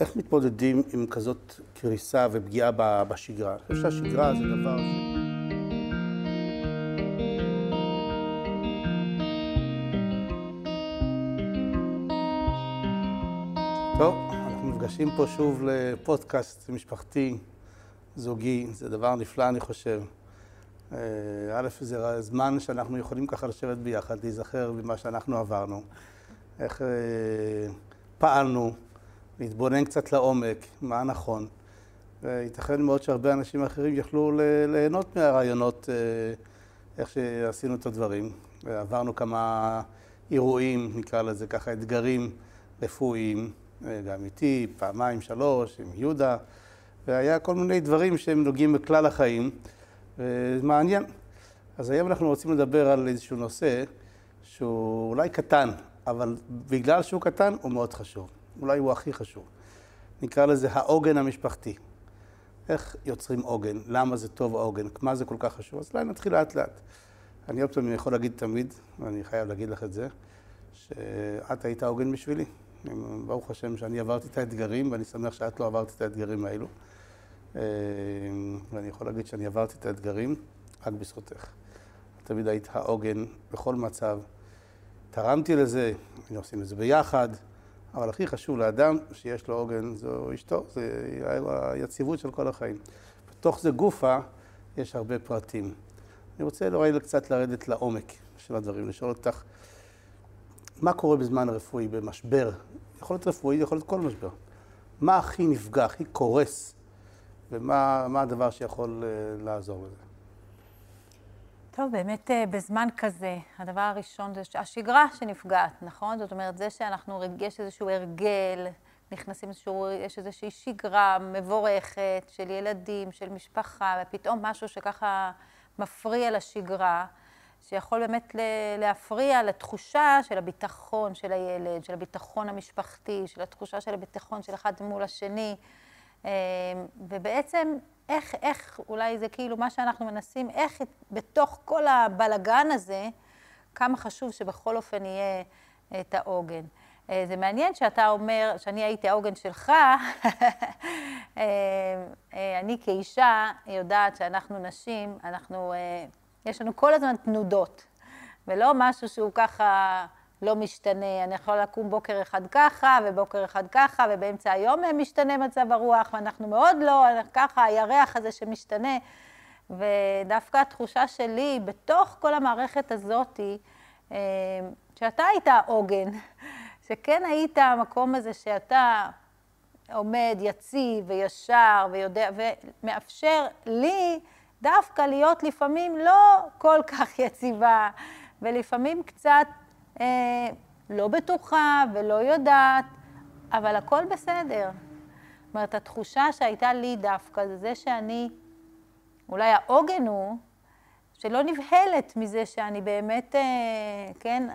איך מתמודדים עם כזאת קריסה ופגיעה בשגרה? אני חושב שהשגרה זה דבר... טוב, אנחנו נפגשים פה שוב לפודקאסט משפחתי, זוגי, זה דבר נפלא אני חושב. אה, א', זה זמן שאנחנו יכולים ככה לשבת ביחד, להיזכר במה שאנחנו עברנו, איך אה, פעלנו, להתבונן קצת לעומק, מה נכון. וייתכן מאוד שהרבה אנשים אחרים יכלו ליהנות מהרעיונות, אה, איך שעשינו את הדברים. עברנו כמה אירועים, נקרא לזה ככה, אתגרים רפואיים, גם איתי, פעמיים, שלוש, עם יהודה, והיה כל מיני דברים שהם נוגעים בכלל החיים, ומעניין. אז היום אנחנו רוצים לדבר על איזשהו נושא שהוא אולי קטן, אבל בגלל שהוא קטן הוא מאוד חשוב. אולי הוא הכי חשוב. נקרא לזה העוגן המשפחתי. איך יוצרים עוגן? למה זה טוב העוגן? מה זה כל כך חשוב? אז אולי נתחיל לאט לאט. אני עוד פעם יכול להגיד תמיד, ואני חייב להגיד לך את זה, שאת היית העוגן בשבילי. ברוך השם שאני עברתי את האתגרים, ואני שמח שאת לא עברת את האתגרים האלו. ואני יכול להגיד שאני עברתי את האתגרים רק בזכותך. תמיד היית העוגן בכל מצב. תרמתי לזה, היינו עושים את זה ביחד. אבל הכי חשוב לאדם שיש לו עוגן זו אשתו, זה היציבות של כל החיים. בתוך זה גופה יש הרבה פרטים. אני רוצה אולי קצת לרדת לעומק של הדברים, לשאול אותך, מה קורה בזמן רפואי, במשבר? יכול להיות רפואי, יכול להיות כל משבר. מה הכי נפגע, הכי קורס, ומה הדבר שיכול uh, לעזור לזה? טוב, באמת אה, בזמן כזה, הדבר הראשון זה השגרה שנפגעת, נכון? זאת אומרת, זה שאנחנו, יש איזשהו הרגל, נכנסים איזשהו, יש איזושהי שגרה מבורכת של ילדים, של משפחה, ופתאום משהו שככה מפריע לשגרה, שיכול באמת להפריע לתחושה של הביטחון של הילד, של הביטחון המשפחתי, של התחושה של הביטחון של אחד מול השני. אה, ובעצם איך, איך, אולי זה כאילו מה שאנחנו מנסים, איך בתוך כל הבלגן הזה, כמה חשוב שבכל אופן יהיה את העוגן. אה, זה מעניין שאתה אומר, שאני הייתי העוגן שלך, אה, אני כאישה יודעת שאנחנו נשים, אנחנו, יש לנו כל הזמן תנודות, ולא משהו שהוא ככה לא משתנה. אני יכולה לקום בוקר אחד ככה, ובוקר אחד ככה, ובאמצע היום משתנה מצב הרוח, ואנחנו מאוד לא ככה, הירח הזה שמשתנה. ודווקא התחושה שלי, בתוך כל המערכת הזאתי, אה, שאתה היית העוגן, שכן היית המקום הזה שאתה עומד יציב וישר ויודע, ומאפשר לי דווקא להיות לפעמים לא כל כך יציבה, ולפעמים קצת אה, לא בטוחה ולא יודעת, אבל הכל בסדר. זאת אומרת, התחושה שהייתה לי דווקא זה זה שאני, אולי העוגן הוא, שלא נבהלת מזה שאני באמת, אה, כן,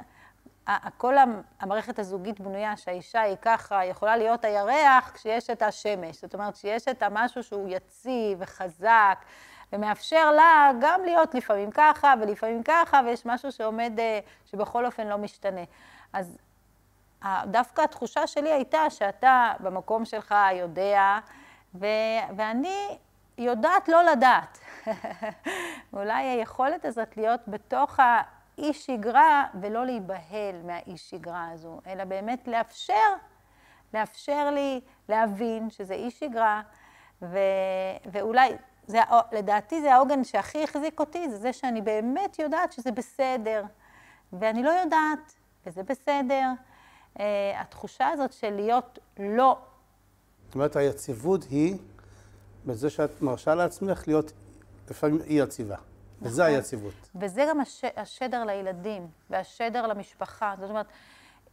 כל המערכת הזוגית בנויה שהאישה היא ככה, יכולה להיות הירח כשיש את השמש. זאת אומרת, שיש את המשהו שהוא יציב וחזק, ומאפשר לה גם להיות לפעמים ככה ולפעמים ככה, ויש משהו שעומד, אה, שבכל אופן לא משתנה. אז דווקא התחושה שלי הייתה שאתה במקום שלך יודע, ו- ואני יודעת לא לדעת. אולי היכולת הזאת להיות בתוך האי שגרה ולא להיבהל מהאי שגרה הזו, אלא באמת לאפשר, לאפשר לי להבין שזה אי שגרה, ו- ואולי זה, לדעתי זה העוגן שהכי החזיק אותי, זה זה שאני באמת יודעת שזה בסדר, ואני לא יודעת, וזה בסדר. Uh, התחושה הזאת של להיות לא. זאת אומרת, היציבות היא בזה שאת מרשה לעצמך להיות לפעמים אי יציבה. נכון. וזה היציבות. וזה גם הש, השדר לילדים, והשדר למשפחה. זאת אומרת,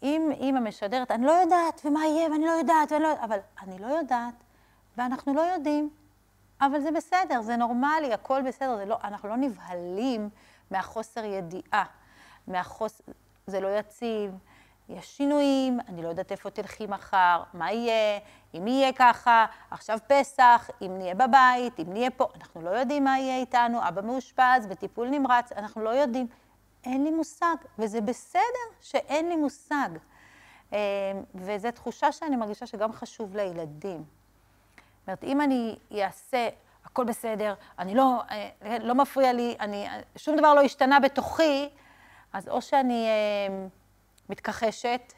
אם אימא משדרת, אני לא יודעת, ומה יהיה, ואני לא יודעת, ואני לא אבל אני לא יודעת, ואנחנו לא יודעים, אבל זה בסדר, זה נורמלי, הכל בסדר, לא, אנחנו לא נבהלים מהחוסר ידיעה, מהחוס... זה לא יציב, יש שינויים, אני לא יודעת איפה תלכי מחר, מה יהיה, אם יהיה ככה, עכשיו פסח, אם נהיה בבית, אם נהיה פה, אנחנו לא יודעים מה יהיה איתנו, אבא מאושפז, בטיפול נמרץ, אנחנו לא יודעים. אין לי מושג, וזה בסדר שאין לי מושג. וזו תחושה שאני מרגישה שגם חשוב לילדים. אומרת, אם אני אעשה, הכל בסדר, אני לא, לא מפריע לי, אני, שום דבר לא השתנה בתוכי, אז או שאני מתכחשת,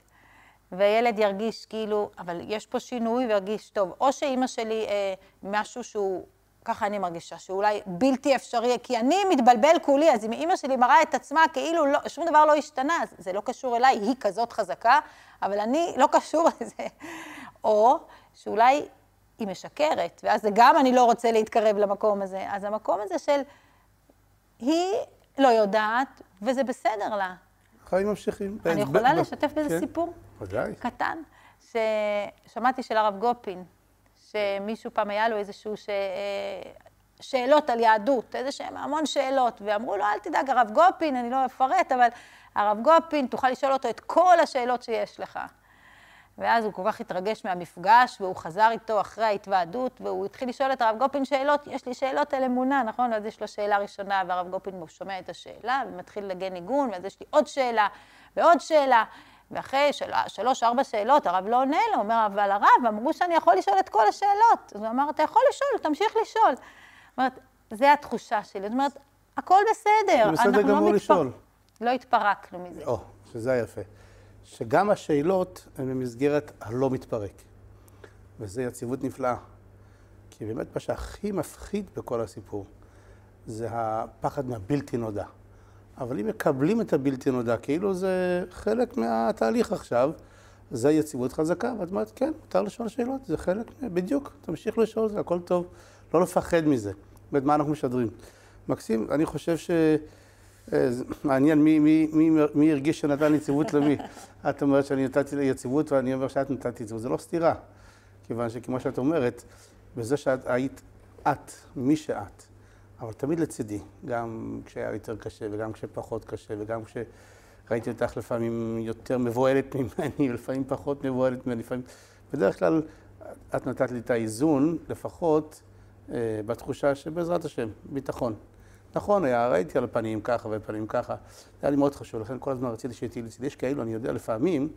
והילד ירגיש כאילו, אבל יש פה שינוי וירגיש טוב. או שאימא שלי, אה, משהו שהוא, ככה אני מרגישה, שאולי בלתי אפשרי, כי אני מתבלבל כולי, אז אם אימא שלי מראה את עצמה כאילו לא, שום דבר לא השתנה, אז זה לא קשור אליי, היא כזאת חזקה, אבל אני לא קשור לזה. או שאולי היא משקרת, ואז גם אני לא רוצה להתקרב למקום הזה. אז המקום הזה של היא לא יודעת, וזה בסדר לה. חיים ממשיכים. אני יכולה לשתף באיזה כן. סיפור? ודאי. קטן, ששמעתי של הרב גופין, שמישהו פעם היה לו איזשהו ש... שאלות על יהדות, איזה שהם המון שאלות, ואמרו לו, אל תדאג, הרב גופין, אני לא אפרט, אבל הרב גופין, תוכל לשאול אותו את כל השאלות שיש לך. ואז הוא כל כך התרגש מהמפגש, והוא חזר איתו אחרי ההתוועדות, והוא התחיל לשאול את הרב גופין שאלות, יש לי שאלות על אמונה, נכון? אז יש לו שאלה ראשונה, והרב גופין שומע את השאלה, ומתחיל לגן ניגון, ואז יש לי עוד שאלה, ועוד שאלה. ואחרי של... שלוש-ארבע שאלות, הרב לא עונה לו, אומר, אבל הרב, אמרו שאני יכול לשאול את כל השאלות. אז הוא אמר, אתה יכול לשאול, תמשיך לשאול. זאת אומרת, זו התחושה שלי. זאת אומרת, הכל בסדר. זה בסדר גמור לא לשאול. מתפר... לא התפרקנו מזה. או, שזה יפה. שגם השאלות הן במסגרת הלא מתפרק. וזו יציבות נפלאה. כי באמת מה שהכי מפחיד בכל הסיפור זה הפחד מהבלתי נודע. אבל אם מקבלים את הבלתי נודע, כאילו זה חלק מהתהליך עכשיו, זה יציבות חזקה, ואת אומרת, כן, מותר לשאול שאלות, זה חלק, בדיוק, תמשיך לשאול, זה הכל טוב, לא לפחד מזה. באמת, מה אנחנו משדרים? מקסים, אני חושב ש... אה, מעניין מי, מי, מי, מי הרגיש שנתן יציבות למי. את אומרת שאני נתתי יציבות ואני אומר שאת נתתי יציבות, זה לא סתירה. כיוון שכמו שאת אומרת, בזה שאת היית את, מי שאת, אבל תמיד לצידי, גם כשהיה יותר קשה וגם כשפחות קשה וגם כשראיתי אותך לפעמים יותר מבוהלת ממני, ולפעמים פחות מבוהלת ממני, לפעמים... בדרך כלל את נתת לי את האיזון, לפחות אה, בתחושה שבעזרת השם, ביטחון. נכון, היה, ראיתי על פנים ככה ופנים ככה, זה היה לי מאוד חשוב, לכן כל הזמן רציתי שתהיי לצידי. יש כאלו, אני יודע לפעמים,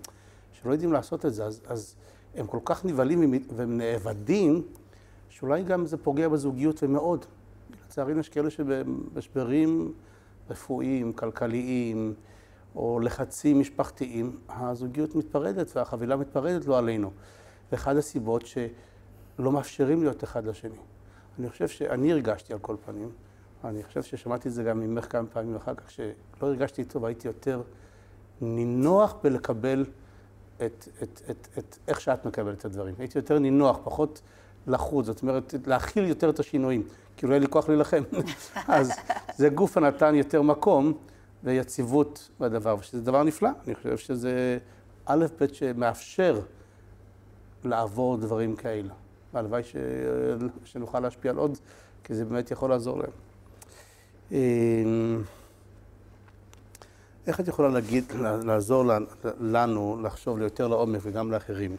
שלא יודעים לעשות את זה, אז, אז הם כל כך נבהלים ונאבדים, שאולי גם זה פוגע בזוגיות ומאוד. לצערנו יש כאלה שבמשברים רפואיים, כלכליים, או לחצים משפחתיים, הזוגיות מתפרדת והחבילה מתפרדת לא עלינו. ואחד הסיבות שלא מאפשרים להיות אחד לשני. אני חושב שאני הרגשתי על כל פנים, אני חושב ששמעתי את זה גם ממך כמה פעמים אחר כך, שלא הרגשתי טוב, הייתי יותר נינוח בלקבל את, את, את, את איך שאת מקבלת את הדברים. הייתי יותר נינוח, פחות לחוץ, זאת אומרת, להכיל יותר את השינויים. כי לא היה לי כוח להילחם. אז זה גוף הנתן יותר מקום ויציבות בדבר, ושזה דבר נפלא. אני חושב שזה א', ב', שמאפשר לעבור דברים כאלה. והלוואי ש... שנוכל להשפיע על עוד, כי זה באמת יכול לעזור להם. אמ, איך את יכולה להגיד, לעזור לנו לחשוב יותר לעומק וגם לאחרים?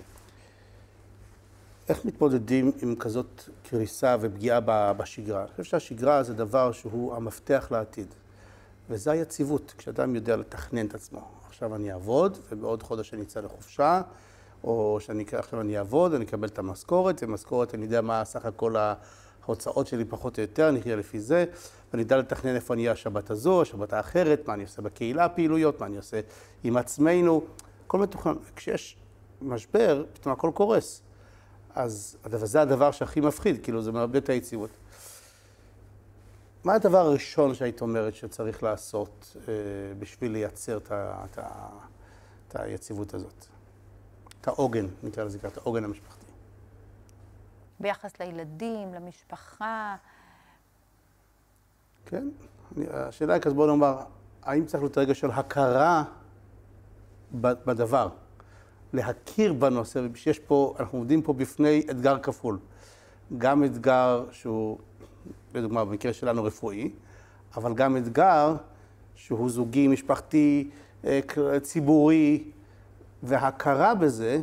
איך מתמודדים עם כזאת קריסה ופגיעה בשגרה? אני חושב שהשגרה זה דבר שהוא המפתח לעתיד. וזה היציבות, כשאדם יודע לתכנן את עצמו. עכשיו אני אעבוד, ובעוד חודש אני אצא לחופשה, או שאני עכשיו אני אעבוד, אני אקבל את המשכורת, ומשכורת אני יודע מה סך הכל ההוצאות שלי פחות או יותר, אני אחיה לפי זה, ואני יודע לתכנן איפה אני אהיה השבת הזו, השבת האחרת, מה אני עושה בקהילה פעילויות, מה אני עושה עם עצמנו, הכל מתוכנן. כשיש משבר, פתאום הכל קורס. אז זה הדבר שהכי מפחיד, כאילו זה מאבד את היציבות. מה הדבר הראשון שהיית אומרת שצריך לעשות אה, בשביל לייצר את היציבות הזאת? את העוגן, נקרא לזה ככה, את העוגן המשפחתי. ביחס לילדים, למשפחה. כן, השאלה היא כזה, בוא נאמר, האם צריך להיות רגע של הכרה בדבר? להכיר בנושא, ושיש פה, אנחנו עומדים פה בפני אתגר כפול. גם אתגר שהוא, לדוגמה, במקרה שלנו רפואי, אבל גם אתגר שהוא זוגי, משפחתי, אה, ציבורי, וההכרה בזה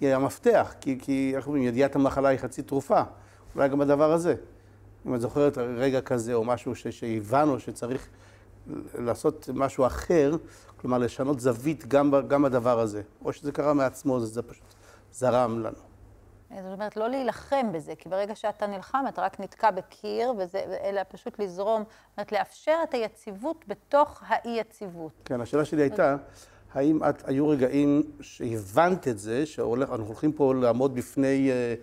היא המפתח, כי, כי איך אומרים, ידיעת המחלה היא חצי תרופה, אולי גם בדבר הזה. אם את זוכרת רגע כזה או משהו שהבנו שצריך לעשות משהו אחר, כלומר לשנות זווית גם, גם בדבר הזה, או שזה קרה מעצמו, זה, זה פשוט זרם לנו. זאת אומרת, לא להילחם בזה, כי ברגע שאתה נלחם, אתה רק נתקע בקיר, וזה, אלא פשוט לזרום, זאת אומרת, לאפשר את היציבות בתוך האי-יציבות. כן, השאלה שלי הייתה, האם את, היו רגעים שהבנת את זה, שאנחנו הולכים פה לעמוד בפני אה,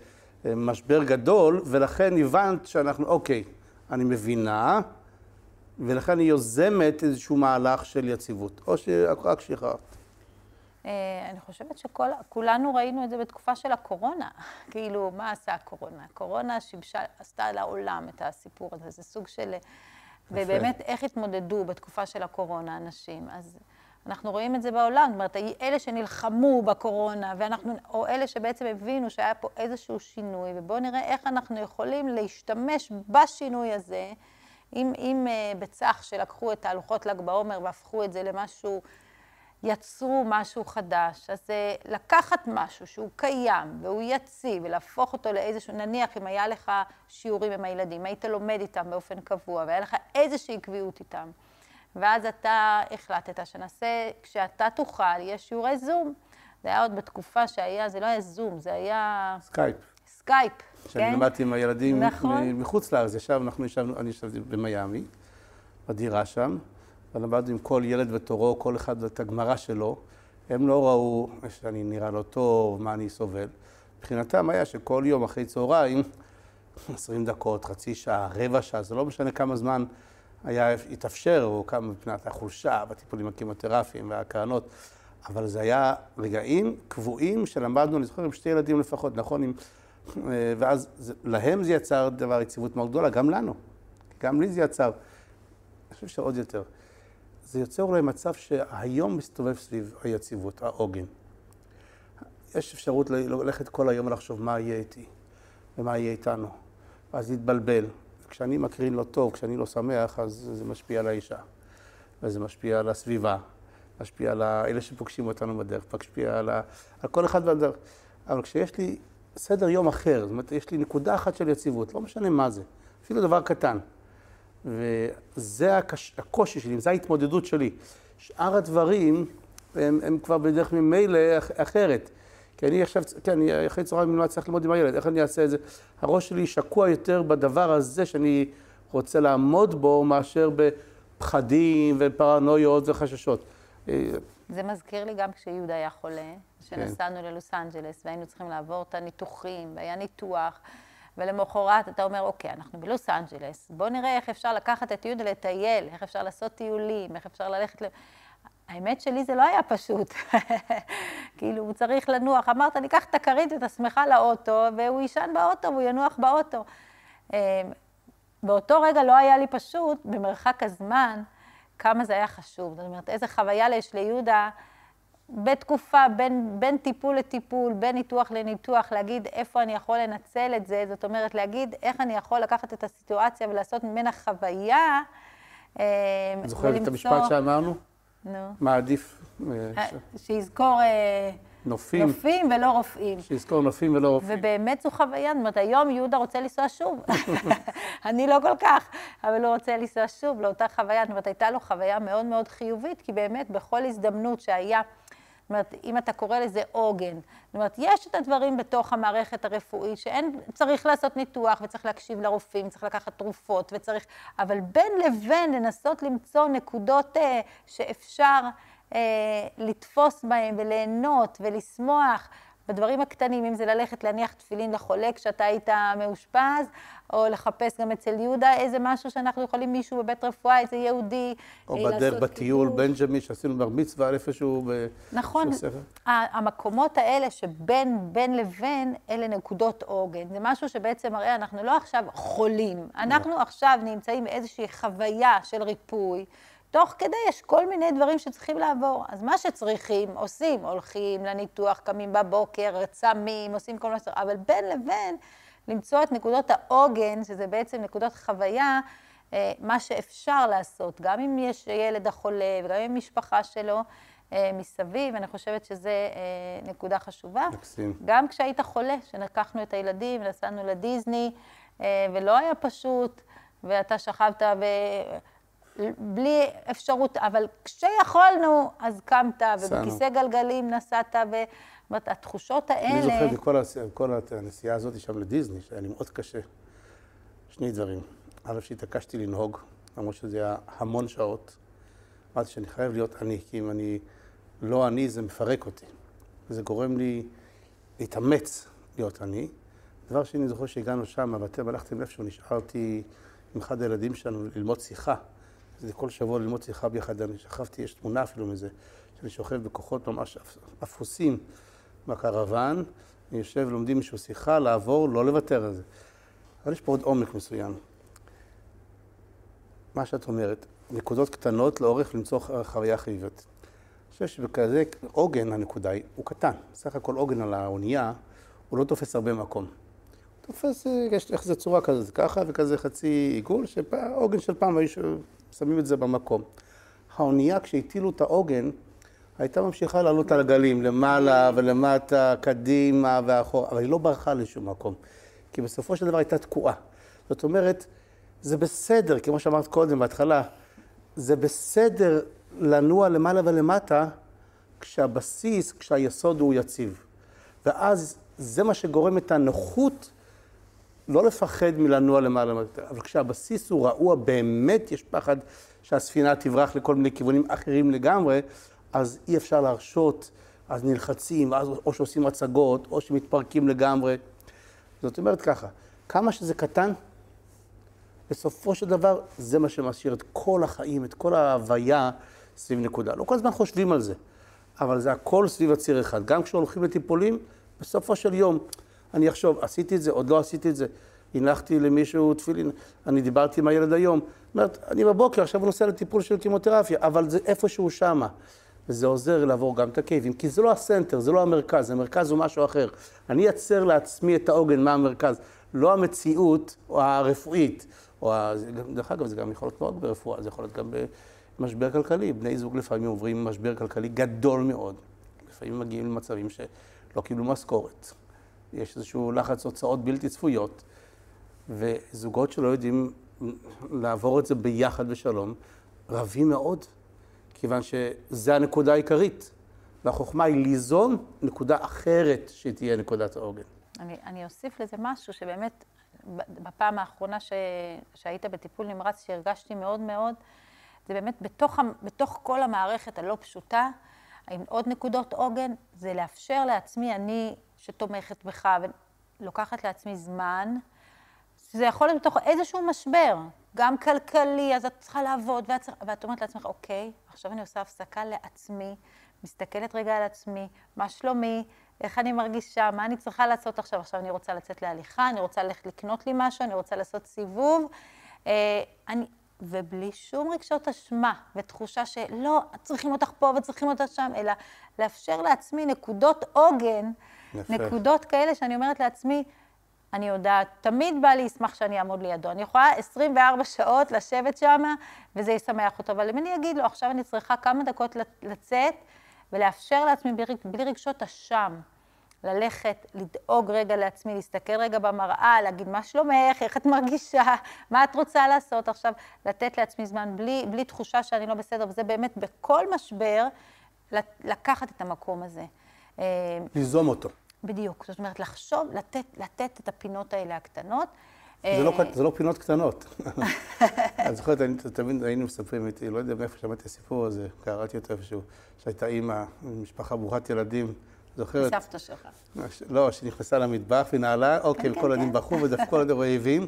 משבר גדול, ולכן הבנת שאנחנו, אוקיי, אני מבינה, ולכן אני יוזמת איזשהו מהלך של יציבות, או שרק שחררת? אה, אני חושבת שכולנו ראינו את זה בתקופה של הקורונה. כאילו, מה עשה הקורונה? הקורונה שיבשה, עשתה לעולם את הסיפור הזה. זה סוג של... ובאמת, איך התמודדו בתקופה של הקורונה אנשים? אז אנחנו רואים את זה בעולם. זאת אומרת, אלה שנלחמו בקורונה, ואנחנו, או אלה שבעצם הבינו שהיה פה איזשהו שינוי, ובואו נראה איך אנחנו יכולים להשתמש בשינוי הזה, אם, אם uh, בצח שלקחו את תהלוכות ל"ג בעומר והפכו את זה למשהו יצרו משהו חדש. אז זה לקחת משהו שהוא קיים והוא יציב ולהפוך אותו לאיזשהו, נניח אם היה לך שיעורים עם הילדים, היית לומד איתם באופן קבוע והיה לך איזושהי עקביות איתם, ואז אתה החלטת שנעשה, כשאתה תוכל, יש שיעורי זום. זה היה עוד בתקופה שהיה, זה לא היה זום, זה היה... סקייפ. סקייפ, כן? שאני למדתי עם הילדים נכון. מחוץ לארץ, ישב, אנחנו ישבנו, אני ישבתי במיאמי, בדירה שם. ולמדנו עם כל ילד ותורו, כל אחד את הגמרא שלו. הם לא ראו שאני נראה לא טוב, מה אני סובל. מבחינתם היה שכל יום אחרי צהריים, 20 דקות, חצי שעה, רבע שעה, זה לא משנה כמה זמן היה התאפשר, או כמה מבחינת החולשה, בטיפולים הקימותרפיים והקרנות, אבל זה היה רגעים קבועים שלמדנו, אני זוכר עם שתי ילדים לפחות, נכון? עם, ואז זה, להם זה יצר דבר יציבות מאוד גדולה, גם לנו. גם לי זה יצר, אני חושב שעוד יותר. זה יוצר אולי מצב שהיום מסתובב סביב היציבות, העוגן. יש אפשרות ללכת כל היום ולחשוב מה יהיה איתי ומה יהיה איתנו, ואז להתבלבל. כשאני מקרין לא טוב, כשאני לא שמח, אז זה משפיע על האישה, וזה משפיע על הסביבה, משפיע על אלה שפוגשים אותנו בדרך, משפיע על, ה... על כל אחד בדרך. אבל כשיש לי סדר יום אחר, זאת אומרת, יש לי נקודה אחת של יציבות, לא משנה מה זה, אפילו דבר קטן. וזה הקש... הקושי שלי, זו ההתמודדות שלי. שאר הדברים הם, הם כבר בדרך ממילא אחרת. כי אני עכשיו, כן, אני אחרי צהריים לא צריך ללמוד עם הילד, איך אני אעשה את זה? הראש שלי שקוע יותר בדבר הזה שאני רוצה לעמוד בו, מאשר בפחדים ופרנויות וחששות. זה מזכיר לי גם כשיהודה היה חולה, שנסענו כן. ללוס אנג'לס והיינו צריכים לעבור את הניתוחים, והיה ניתוח. ולמחרת אתה אומר, אוקיי, אנחנו בלוס אנג'לס, בואו נראה איך אפשר לקחת את יהודה לטייל, איך אפשר לעשות טיולים, איך אפשר ללכת ל... האמת שלי זה לא היה פשוט. כאילו, הוא צריך לנוח. אמרת, אני אקח את הכרית ואת השמחה לאוטו, והוא יישן באוטו והוא ינוח באוטו. אמ, באותו רגע לא היה לי פשוט, במרחק הזמן, כמה זה היה חשוב. זאת אומרת, איזה חוויה יש ליהודה. בתקופה בין, בין טיפול לטיפול, בין ניתוח לניתוח, להגיד איפה אני יכול לנצל את זה, זאת אומרת להגיד איך אני יכול לקחת את הסיטואציה ולעשות ממנה חוויה. אה, את זוכרת את המשפט שאמרנו? נו. מה עדיף? אה, שיזכור נופים. נופים ולא רופאים. שיזכור נופים ולא רופאים. ובאמת זו חוויה, זאת אומרת, היום יהודה רוצה לנסוע שוב. אני לא כל כך, אבל הוא רוצה לנסוע שוב לאותה חוויה. זאת אומרת, הייתה לו חוויה מאוד מאוד חיובית, כי באמת בכל הזדמנות שהיה... זאת אומרת, אם אתה קורא לזה עוגן, זאת אומרת, יש את הדברים בתוך המערכת הרפואית שאין, צריך לעשות ניתוח וצריך להקשיב לרופאים, צריך לקחת תרופות וצריך, אבל בין לבין לנסות למצוא נקודות אה, שאפשר אה, לתפוס בהן וליהנות ולשמוח. בדברים הקטנים, אם זה ללכת להניח תפילין לחולה כשאתה היית מאושפז, או לחפש גם אצל יהודה איזה משהו שאנחנו יכולים, מישהו בבית רפואה, איזה יהודי, או בדרך בטיול בנג'מי, שעשינו בר מצווה איפשהו ב... נכון, המקומות האלה שבין בין לבין, אלה נקודות עוגן. זה משהו שבעצם מראה, אנחנו לא עכשיו חולים, אנחנו. עכשיו נמצאים באיזושהי חוויה של ריפוי. תוך כדי יש כל מיני דברים שצריכים לעבור. אז מה שצריכים, עושים, הולכים לניתוח, קמים בבוקר, צמים, עושים כל מה שצריך, אבל בין לבין, למצוא את נקודות העוגן, שזה בעצם נקודות חוויה, אה, מה שאפשר לעשות, גם אם יש ילד החולה וגם עם משפחה שלו אה, מסביב, אני חושבת שזו אה, נקודה חשובה. מקסים. גם כשהיית חולה, שנקחנו את הילדים ונסענו לדיסני, ולא היה פשוט, ואתה שכבת ו... בלי אפשרות, אבל כשיכולנו, אז קמת. ובכיסא גלגלים נסעת, ו... זאת אומרת, התחושות האלה... אני זוכר בכל הס- כל הנסיעה הזאת שם לדיסני, שהיה לי מאוד קשה. שני דברים. א', שהתעקשתי לנהוג, למרות שזה היה המון שעות. אמרתי שאני חייב להיות אני, כי אם אני לא אני, זה מפרק אותי. זה גורם לי להתאמץ להיות אני. דבר שני, אני זוכר שהגענו שם, ואתם הלכתם איפשהו, נשארתי עם אחד הילדים שלנו ללמוד שיחה. זה כל שבוע ללמוד שיחה ביחד, אני שכבתי, יש תמונה אפילו מזה, שאני שוכב בכוחות ממש אפ- אפוסים בקרוון, אני יושב, לומדים איזושהי שיחה, לעבור, לא לוותר על זה. אבל יש פה עוד עומק מסוים. מה שאת אומרת, נקודות קטנות לאורך למצוא חוויה חיובית. אני חושב שבכזה עוגן, הנקודה היא, הוא קטן. סך הכל עוגן על האונייה, הוא לא תופס הרבה מקום. תופס, אה, יש איך זה צורה זה ככה וכזה חצי עיגול, שעוגן של פעם היו שמים את זה במקום. האונייה, כשהטילו את העוגן, הייתה ממשיכה לעלות על הגלים, למעלה ולמטה, קדימה ואחורה, אבל היא לא ברחה לשום מקום. כי בסופו של דבר הייתה תקועה. זאת אומרת, זה בסדר, כמו שאמרת קודם, בהתחלה, זה בסדר לנוע למעלה ולמטה, כשהבסיס, כשהיסוד הוא יציב. ואז זה מה שגורם את הנוחות לא לפחד מלנוע למעלה אבל כשהבסיס הוא רעוע, באמת יש פחד שהספינה תברח לכל מיני כיוונים אחרים לגמרי, אז אי אפשר להרשות, אז נלחצים, ואז או שעושים הצגות, או שמתפרקים לגמרי. זאת אומרת ככה, כמה שזה קטן, בסופו של דבר זה מה שמשאיר את כל החיים, את כל ההוויה סביב נקודה. לא כל הזמן חושבים על זה, אבל זה הכל סביב הציר אחד. גם כשהולכים לטיפולים, בסופו של יום אני אחשוב, עשיתי את זה, עוד לא עשיתי את זה. הנחתי למישהו תפילין, אני דיברתי עם הילד היום. אומרת, אני בבוקר, עכשיו הוא נוסע לטיפול של קימותרפיה, אבל זה איפשהו שמה. וזה עוזר לעבור גם את הכאבים, כי זה לא הסנטר, זה לא המרכז, המרכז הוא משהו אחר. אני אייצר לעצמי את העוגן מה המרכז, לא המציאות או הרפואית. או ה... דרך אגב, זה גם יכול להיות לא רק ברפואה, זה יכול להיות גם במשבר כלכלי. בני זוג לפעמים עוברים משבר כלכלי גדול מאוד. לפעמים מגיעים למצבים שלא קיבלו משכורת. יש איזשהו לחץ הוצאות בלתי צפויות, וזוגות שלא יודעים לעבור את זה ביחד בשלום, רבים מאוד, כיוון שזו הנקודה העיקרית. והחוכמה היא ליזום נקודה אחרת שתהיה נקודת העוגן. אני, אני אוסיף לזה משהו שבאמת, בפעם האחרונה ש, שהיית בטיפול נמרץ, שהרגשתי מאוד מאוד, זה באמת בתוך, בתוך כל המערכת הלא פשוטה, עם עוד נקודות עוגן, זה לאפשר לעצמי, אני שתומכת בך ולוקחת לעצמי זמן, זה יכול להיות בתוך איזשהו משבר, גם כלכלי, אז את צריכה לעבוד, ואת, ואת אומרת לעצמך, אוקיי, עכשיו אני עושה הפסקה לעצמי, מסתכלת רגע על עצמי, מה שלומי, איך אני מרגישה, מה אני צריכה לעשות עכשיו? עכשיו אני רוצה לצאת להליכה, אני רוצה ללכת לקנות לי משהו, אני רוצה לעשות סיבוב. אה, אני, ובלי שום רגשות אשמה ותחושה שלא, צריכים אותך פה וצריכים אותך שם, אלא לאפשר לעצמי נקודות עוגן, יפה. נקודות כאלה שאני אומרת לעצמי, אני יודעת, תמיד בא לי ישמח שאני אעמוד לידו. אני יכולה 24 שעות לשבת שם, וזה ישמח אותו. אבל אם אני אגיד לו, עכשיו אני צריכה כמה דקות לצאת, ולאפשר לעצמי בלי, בלי רגשות אשם, ללכת, לדאוג רגע לעצמי, להסתכל רגע במראה, להגיד מה שלומך, איך את מרגישה, מה את רוצה לעשות עכשיו, לתת לעצמי זמן בלי, בלי תחושה שאני לא בסדר, וזה באמת בכל משבר, לקחת את המקום הזה. ליזום אותו. בדיוק, זאת אומרת, לחשוב, לתת, לתת את הפינות האלה הקטנות. זה לא, זה לא פינות קטנות. אני זוכרת, אני תמיד היינו מספרים איתי, לא יודע מאיפה שמעתי את הסיפור הזה, קראתי אותו איפשהו, שהייתה אימא, משפחה ברוכת ילדים, זוכרת? סבתא שלך. לא, שנכנסה למטבח ונעלה, אוקיי, כן, כן, הילדים כן. בכו ודפקו על רעבים,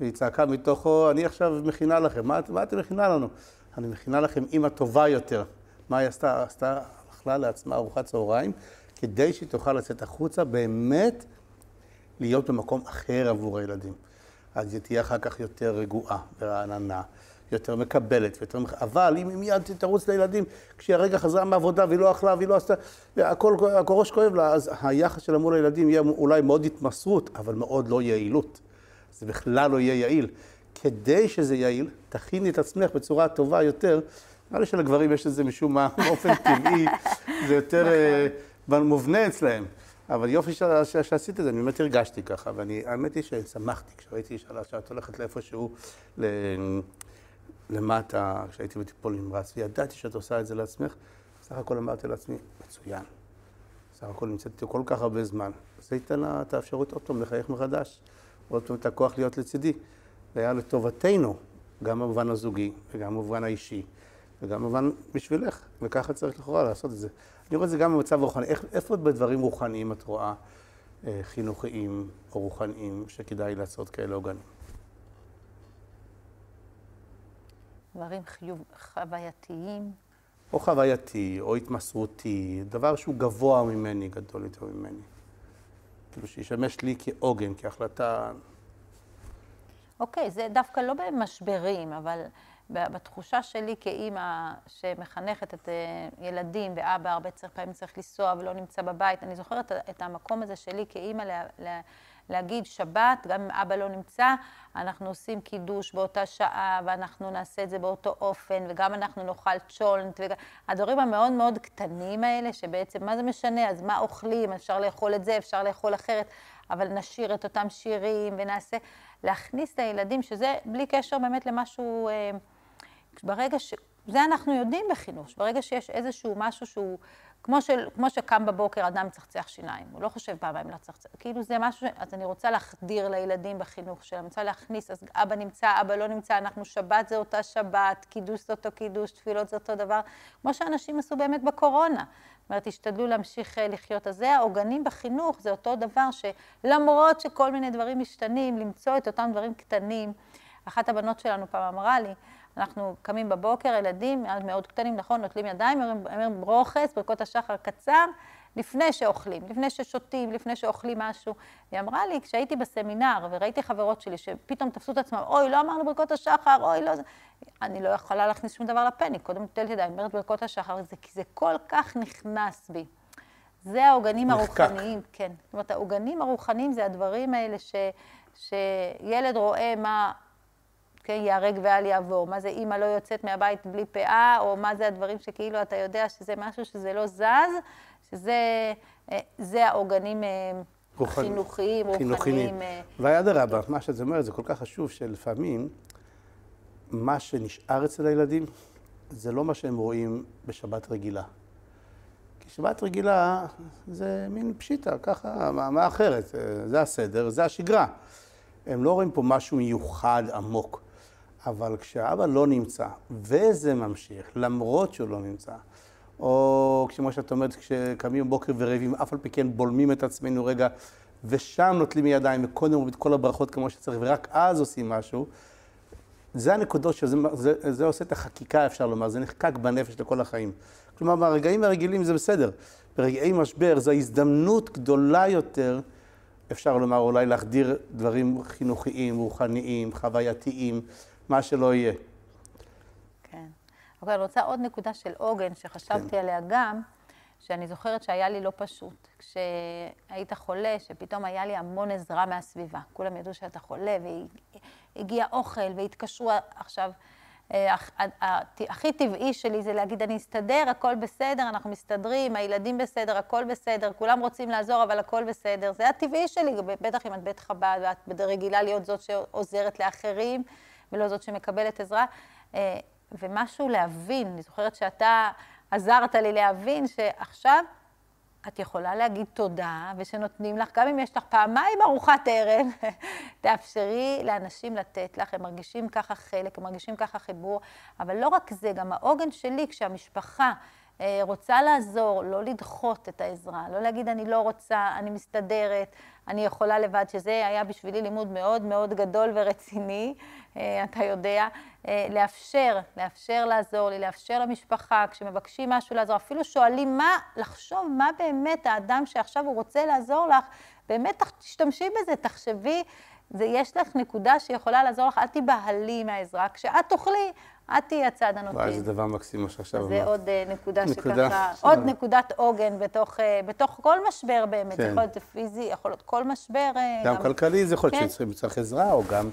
והיא צעקה מתוכו, אני עכשיו מכינה לכם, מה, מה אתם מכינה לנו? אני מכינה לכם אימא טובה יותר. מה היא עשתה? עשתה, אכלה לעצמה ארוחת צהריים, כדי שהיא תוכל לצאת החוצה, באמת להיות במקום אחר עבור הילדים. אז היא תהיה אחר כך יותר רגועה ורעננה, יותר מקבלת, ויותר... אבל אם היא מיד תרוץ לילדים, כשהיא הרגע חזרה מהעבודה והיא לא אכלה והיא לא עשתה, והכל, הכל ראש כואב לה, אז היחס שלה מול הילדים יהיה אולי מאוד התמסרות, אבל מאוד לא יעילות. זה בכלל לא יהיה יעיל. כדי שזה יעיל, תכיני את עצמך בצורה טובה יותר. נראה לי שלגברים יש את זה משום מה, באופן טבעי, זה יותר אה, מובנה אצלהם. אבל יופי שעשית את זה, אני באמת הרגשתי ככה, ואני, האמת היא ששמחתי כשראיתי שאת הולכת לאיפשהו, למטה, כשהייתי בטיפול נמרץ, וידעתי שאת עושה את זה לעצמך, סך הכל אמרתי לעצמי, מצוין. סך הכל נמצאת איתי כל כך הרבה זמן. זה ייתן לה את האפשרות עוד פעם לחייך מחדש, עוד פעם את הכוח להיות לצידי. זה היה לטובתנו, גם במובן הזוגי, וגם במובן האישי, וגם במובן בשבילך, וככה צריך לכאורה לעשות את זה. אני רואה את זה גם במצב רוחני. איך, איפה בדברים רוחניים את רואה אה, חינוכיים או רוחניים שכדאי לעשות כאלה עוגנים? דברים חיוב, חווייתיים. או חווייתי, או התמסרותי, דבר שהוא גבוה ממני, גדול יותר ממני. כאילו שישמש לי כעוגן, כהחלטה. אוקיי, זה דווקא לא במשברים, אבל בתחושה שלי כאימא שמחנכת את אה, ילדים, ואבא הרבה פעמים צריך לנסוע ולא נמצא בבית, אני זוכרת את המקום הזה שלי כאימא לה, לה, להגיד שבת, גם אם אבא לא נמצא, אנחנו עושים קידוש באותה שעה, ואנחנו נעשה את זה באותו אופן, וגם אנחנו נאכל צ'ולנט, וגם... הדברים המאוד מאוד קטנים האלה, שבעצם מה זה משנה, אז מה אוכלים, אפשר לאכול את זה, אפשר לאכול אחרת, אבל נשאיר את אותם שירים ונעשה, להכניס את הילדים, שזה בלי קשר באמת למשהו, אה, ברגע ש... זה אנחנו יודעים בחינוך, ברגע שיש איזשהו משהו שהוא כמו, של, כמו שקם בבוקר אדם מצחצח שיניים, הוא לא חושב פעמיים לצחצח, כאילו זה משהו, אז אני רוצה להחדיר לילדים בחינוך שלהם, אני רוצה להכניס, אז אבא נמצא, אבא לא נמצא, אנחנו שבת זה אותה שבת, קידוש זה אותו קידוש, תפילות זה אותו דבר, כמו שאנשים עשו באמת בקורונה. זאת אומרת, השתדלו להמשיך אה, לחיות. אז זה העוגנים בחינוך, זה אותו דבר שלמרות שכל מיני דברים משתנים, למצוא את אותם דברים קטנים. אחת הבנות שלנו פעם אמרה לי, אנחנו קמים בבוקר, ילדים מאוד קטנים, נכון, נוטלים ידיים, אומרים ברוכס, ברכות השחר קצר, לפני שאוכלים, לפני ששותים, לפני שאוכלים משהו. היא אמרה לי, כשהייתי בסמינר וראיתי חברות שלי שפתאום תפסו את עצמם, אוי, לא אמרנו ברכות השחר, אוי, לא... אני לא יכולה להכניס שום דבר לפה, אני קודם נוטלת ידיים, אומרת ברכות השחר, זה, כי זה כל כך נכנס בי. זה העוגנים הרוחניים, כן. זאת אומרת, העוגנים הרוחניים זה הדברים האלה ש, שילד רואה מה כן, ייהרג ואל יעבור. מה זה אימא לא יוצאת מהבית בלי פאה, או מה זה הדברים שכאילו אתה יודע שזה משהו שזה לא זז, שזה אה, זה העוגנים אה, חינוכיים, רוחניים. אה. ואדרבה, מה שאת אומרת זה כל כך חשוב, שלפעמים מה שנשאר אצל הילדים זה לא מה שהם רואים בשבת רגילה. כי שבת רגילה זה מין פשיטה, ככה, מה, מה אחרת? זה הסדר, זה השגרה. הם לא רואים פה משהו מיוחד, עמוק. אבל כשאבא לא נמצא, וזה ממשיך, למרות שהוא לא נמצא, או כמו שאת אומרת, כשקמים בבוקר ורעבים, אף על פי כן בולמים את עצמנו רגע, ושם נוטלים ידיים, וקודם אומרים את כל הברכות כמו שצריך, ורק אז עושים משהו, זה הנקודות שזה זה, זה עושה את החקיקה, אפשר לומר, זה נחקק בנפש לכל החיים. כלומר, ברגעים הרגילים זה בסדר. ברגעי משבר זו הזדמנות גדולה יותר, אפשר לומר, אולי להחדיר דברים חינוכיים, רוחניים, חווייתיים. מה שלא יהיה. כן. אוקיי, אני רוצה עוד נקודה של עוגן, שחשבתי כן. עליה גם, שאני זוכרת שהיה לי לא פשוט. כשהיית חולה, שפתאום היה לי המון עזרה מהסביבה. כולם ידעו שאתה חולה, והגיע אוכל, והתקשרו עכשיו. אה, הכי טבעי שלי זה להגיד, אני אסתדר, הכל בסדר, אנחנו מסתדרים, הילדים בסדר, הכל בסדר, כולם רוצים לעזור, אבל הכל בסדר. זה הטבעי שלי, בטח אם את בית חב"ד, ואת רגילה להיות זאת שעוזרת לאחרים. ולא זאת שמקבלת עזרה. אה, ומשהו להבין, אני זוכרת שאתה עזרת לי להבין שעכשיו את יכולה להגיד תודה, ושנותנים לך, גם אם יש לך פעמיים ארוחת ערב, תאפשרי לאנשים לתת לך, הם מרגישים ככה חלק, הם מרגישים ככה חיבור, אבל לא רק זה, גם העוגן שלי, כשהמשפחה רוצה לעזור, לא לדחות את העזרה, לא להגיד אני לא רוצה, אני מסתדרת, אני יכולה לבד, שזה היה בשבילי לימוד מאוד מאוד גדול ורציני, אה, אתה יודע, אה, לאפשר, לאפשר לעזור לי, לאפשר למשפחה, כשמבקשים משהו לעזור, אפילו שואלים מה, לחשוב מה באמת האדם שעכשיו הוא רוצה לעזור לך, באמת תשתמשי בזה, תחשבי, זה, יש לך נקודה שיכולה לעזור לך, אל תיבהלי מהעזרה, כשאת תאכלי, את תהיי הצד הנותן. וואי, איזה דבר מקסים מה שעכשיו אמרת. זה עוד uh, נקודה, נקודה שככה, עוד נקודת עוגן בתוך, uh, בתוך כל משבר באמת. כן. יכול להיות פיזי, יכול להיות כל משבר. Uh, גם, גם כלכלי, זה יכול להיות כן. שצריך עזרה, או גם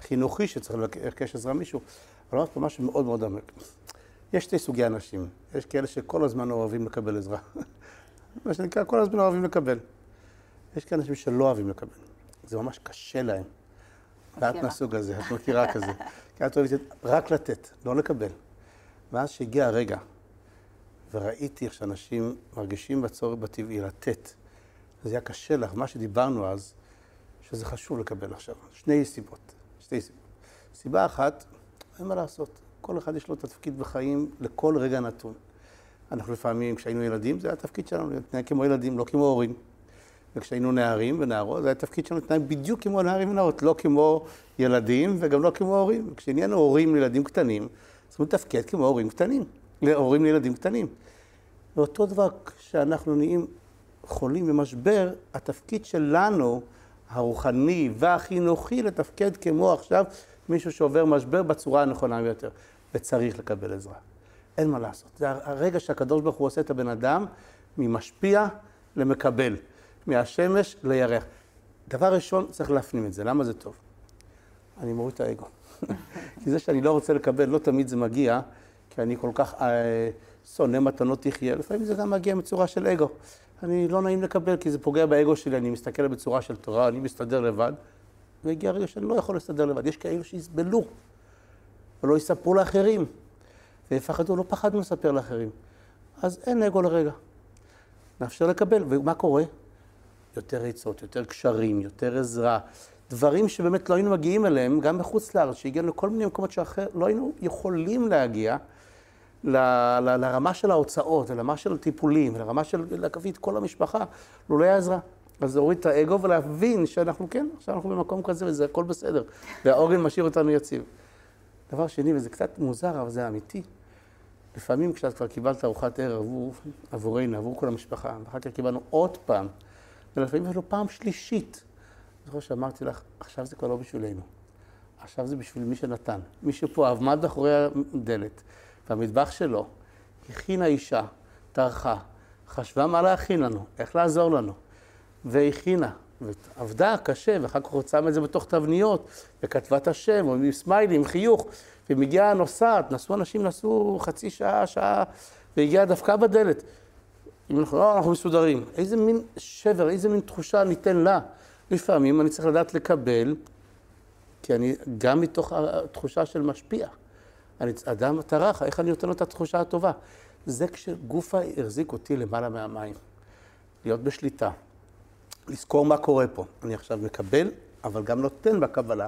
חינוכי שצריך לבקש עזרה מישהו. אבל אמרת פה משהו מאוד מאוד עמק. יש שתי סוגי אנשים. יש כאלה שכל הזמן אוהבים לקבל עזרה. מה שנקרא, כל הזמן אוהבים לקבל. יש כאלה אנשים שלא אוהבים לקבל. זה ממש קשה להם. ואת מהסוג הזה, את מכירה כזה. כי את אוהבת רק לתת, לא לקבל. ואז שהגיע הרגע, וראיתי איך שאנשים מרגישים בצורך בטבעי לתת, וזה היה קשה לך, מה שדיברנו אז, שזה חשוב לקבל עכשיו. שני סיבות, שתי סיבות. סיבה אחת, אין מה לעשות, כל אחד יש לו את התפקיד בחיים לכל רגע נתון. אנחנו לפעמים, כשהיינו ילדים, זה היה התפקיד שלנו, להתנהג כמו ילדים, לא כמו הורים. וכשהיינו נערים ונערות, זה היה התפקיד שלנו להתנהג בדיוק כמו נערים ונערות, לא כמו ילדים וגם לא כמו הורים. כשנהיינו הורים לילדים קטנים, צריכים לתפקד כמו הורים קטנים, להורים לילדים קטנים. ואותו דבר, כשאנחנו נהיים חולים במשבר, התפקיד שלנו, הרוחני והחינוכי, לתפקד כמו עכשיו מישהו שעובר משבר בצורה הנכונה ביותר, וצריך לקבל עזרה. אין מה לעשות. זה הרגע שהקדוש ברוך הוא עושה את הבן אדם ממשפיע למקבל, מהשמש לירח. דבר ראשון, צריך להפנים את זה. למה זה טוב? אני מוריד את האגו. כי זה שאני לא רוצה לקבל, לא תמיד זה מגיע, כי אני כל כך אה, שונא מתנות תחיה. לפעמים זה גם מגיע בצורה של אגו. אני לא נעים לקבל, כי זה פוגע באגו שלי, אני מסתכל בצורה של תורה, אני מסתדר לבד, והגיע הרגע שאני לא יכול להסתדר לבד. יש כאלו שיסבלו, ולא יספרו לאחרים. ויפחדו, לא פחדנו לספר לאחרים. אז אין אגו לרגע. נאפשר לקבל, ומה קורה? יותר עצות, יותר קשרים, יותר עזרה. דברים שבאמת לא היינו מגיעים אליהם, גם בחוץ לארץ, שהגיענו לכל מיני מקומות שאחר, לא היינו יכולים להגיע ל, ל, לרמה של ההוצאות, לרמה של הטיפולים, לרמה של להביא את כל המשפחה, לולא העזרה. אז להוריד את האגו ולהבין שאנחנו כן, עכשיו אנחנו במקום כזה וזה הכל בסדר, והעוגן משאיר אותנו יציב. דבר שני, וזה קצת מוזר, אבל זה אמיתי, לפעמים כשאת כבר קיבלת ארוחת ערב עבור, עבורנו, עבור כל המשפחה, ואחר כך קיבלנו עוד פעם, ולפעמים אפילו פעם שלישית. זוכר שאמרתי לך, עכשיו זה כבר לא בשבילנו. עכשיו זה בשביל מי שנתן. מי שפה עמד מאחורי הדלת, והמטבח שלו, הכינה אישה, טרחה, חשבה מה להכין לנו, איך לעזור לנו, והכינה, ועבדה קשה, ואחר כך הוצאה את זה בתוך תבניות, וכתבה את השם, עם סמיילי, עם חיוך, ומגיעה נוסעת, נסעו אנשים, נסעו חצי שעה, שעה, והגיעה דווקא בדלת. אם אנחנו, לא, אנחנו מסודרים. איזה מין שבר, איזה מין תחושה ניתן לה. לפעמים אני צריך לדעת לקבל, כי אני גם מתוך התחושה של משפיע. אני, אדם טרח, איך אני נותן לו את התחושה הטובה? זה כשגופה החזיק אותי למעלה מהמים. להיות בשליטה. לזכור מה קורה פה. אני עכשיו מקבל, אבל גם נותן בקבלה,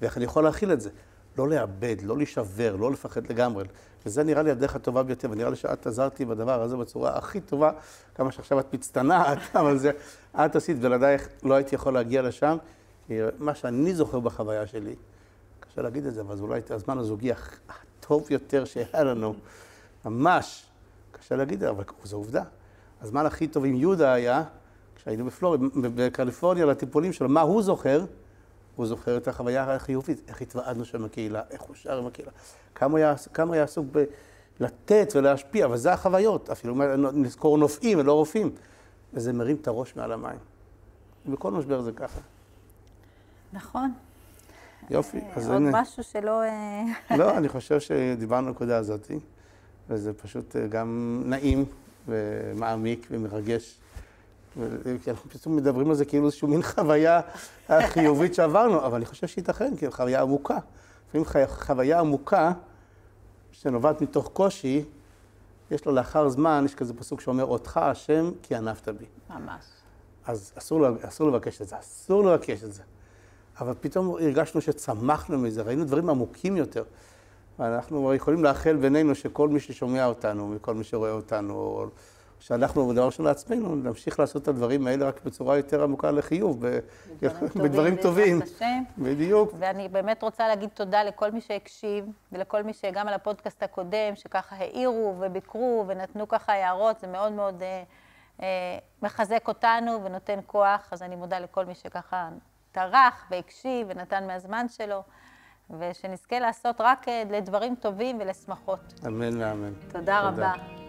ואיך אני יכול להכיל את זה. לא לאבד, לא להישבר, לא לפחד לגמרי. וזה נראה לי הדרך הטובה ביותר, ונראה לי שאת עזרתי בדבר הזה בצורה הכי טובה, כמה שעכשיו את מצטנעת, אבל זה את עשית, בלעדייך לא הייתי יכול להגיע לשם. מה שאני זוכר בחוויה שלי, קשה להגיד את זה, אבל זה אולי הזמן הזוגי הטוב יותר שהיה לנו, ממש, קשה להגיד את זה, אבל זו עובדה. הזמן הכי טוב עם יהודה היה, כשהיינו בפלוריד, בקליפורניה, לטיפולים שלו, מה הוא זוכר? הוא זוכר את החוויה החיובית, איך התוועדנו שם בקהילה, איך הוא שר עם הקהילה, כמה היה, כמה היה עסוק בלתת ולהשפיע, אבל זה החוויות, אפילו נזכור נופאים ולא רופאים, וזה מרים את הראש מעל המים. בכל משבר זה ככה. נכון. יופי, אז הנה. עוד משהו שלא... אה, לא, אני חושב שדיברנו על הנקודה הזאת, וזה פשוט אה, גם נעים ומעמיק ומרגש. כי אנחנו פתאום מדברים על זה כאילו איזושהי מין חוויה חיובית שעברנו, אבל אני חושב שייתכן, כי חוויה עמוקה. לפעמים חוויה עמוקה, שנובעת מתוך קושי, יש לו לאחר זמן, יש כזה פסוק שאומר, אותך השם כי ענפת בי. ממש. אז אסור, אסור לבקש את זה, אסור לבקש את זה. אבל פתאום הרגשנו שצמחנו מזה, ראינו דברים עמוקים יותר. ואנחנו יכולים לאחל בינינו שכל מי ששומע אותנו, וכל מי שרואה אותנו, שאנחנו, דבר ראשון לעצמנו, נמשיך לעשות את הדברים האלה רק בצורה יותר עמוקה לחיוב, בדברים טובים. בדיוק. ואני באמת רוצה להגיד תודה לכל מי שהקשיב, ולכל מי שגם על הפודקאסט הקודם, שככה העירו וביקרו ונתנו ככה הערות, זה מאוד מאוד אה, אה, מחזק אותנו ונותן כוח, אז אני מודה לכל מי שככה טרח והקשיב ונתן מהזמן שלו. ושנזכה לעשות רק אה, לדברים טובים ולשמחות. אמן ואמן. תודה, תודה. רבה.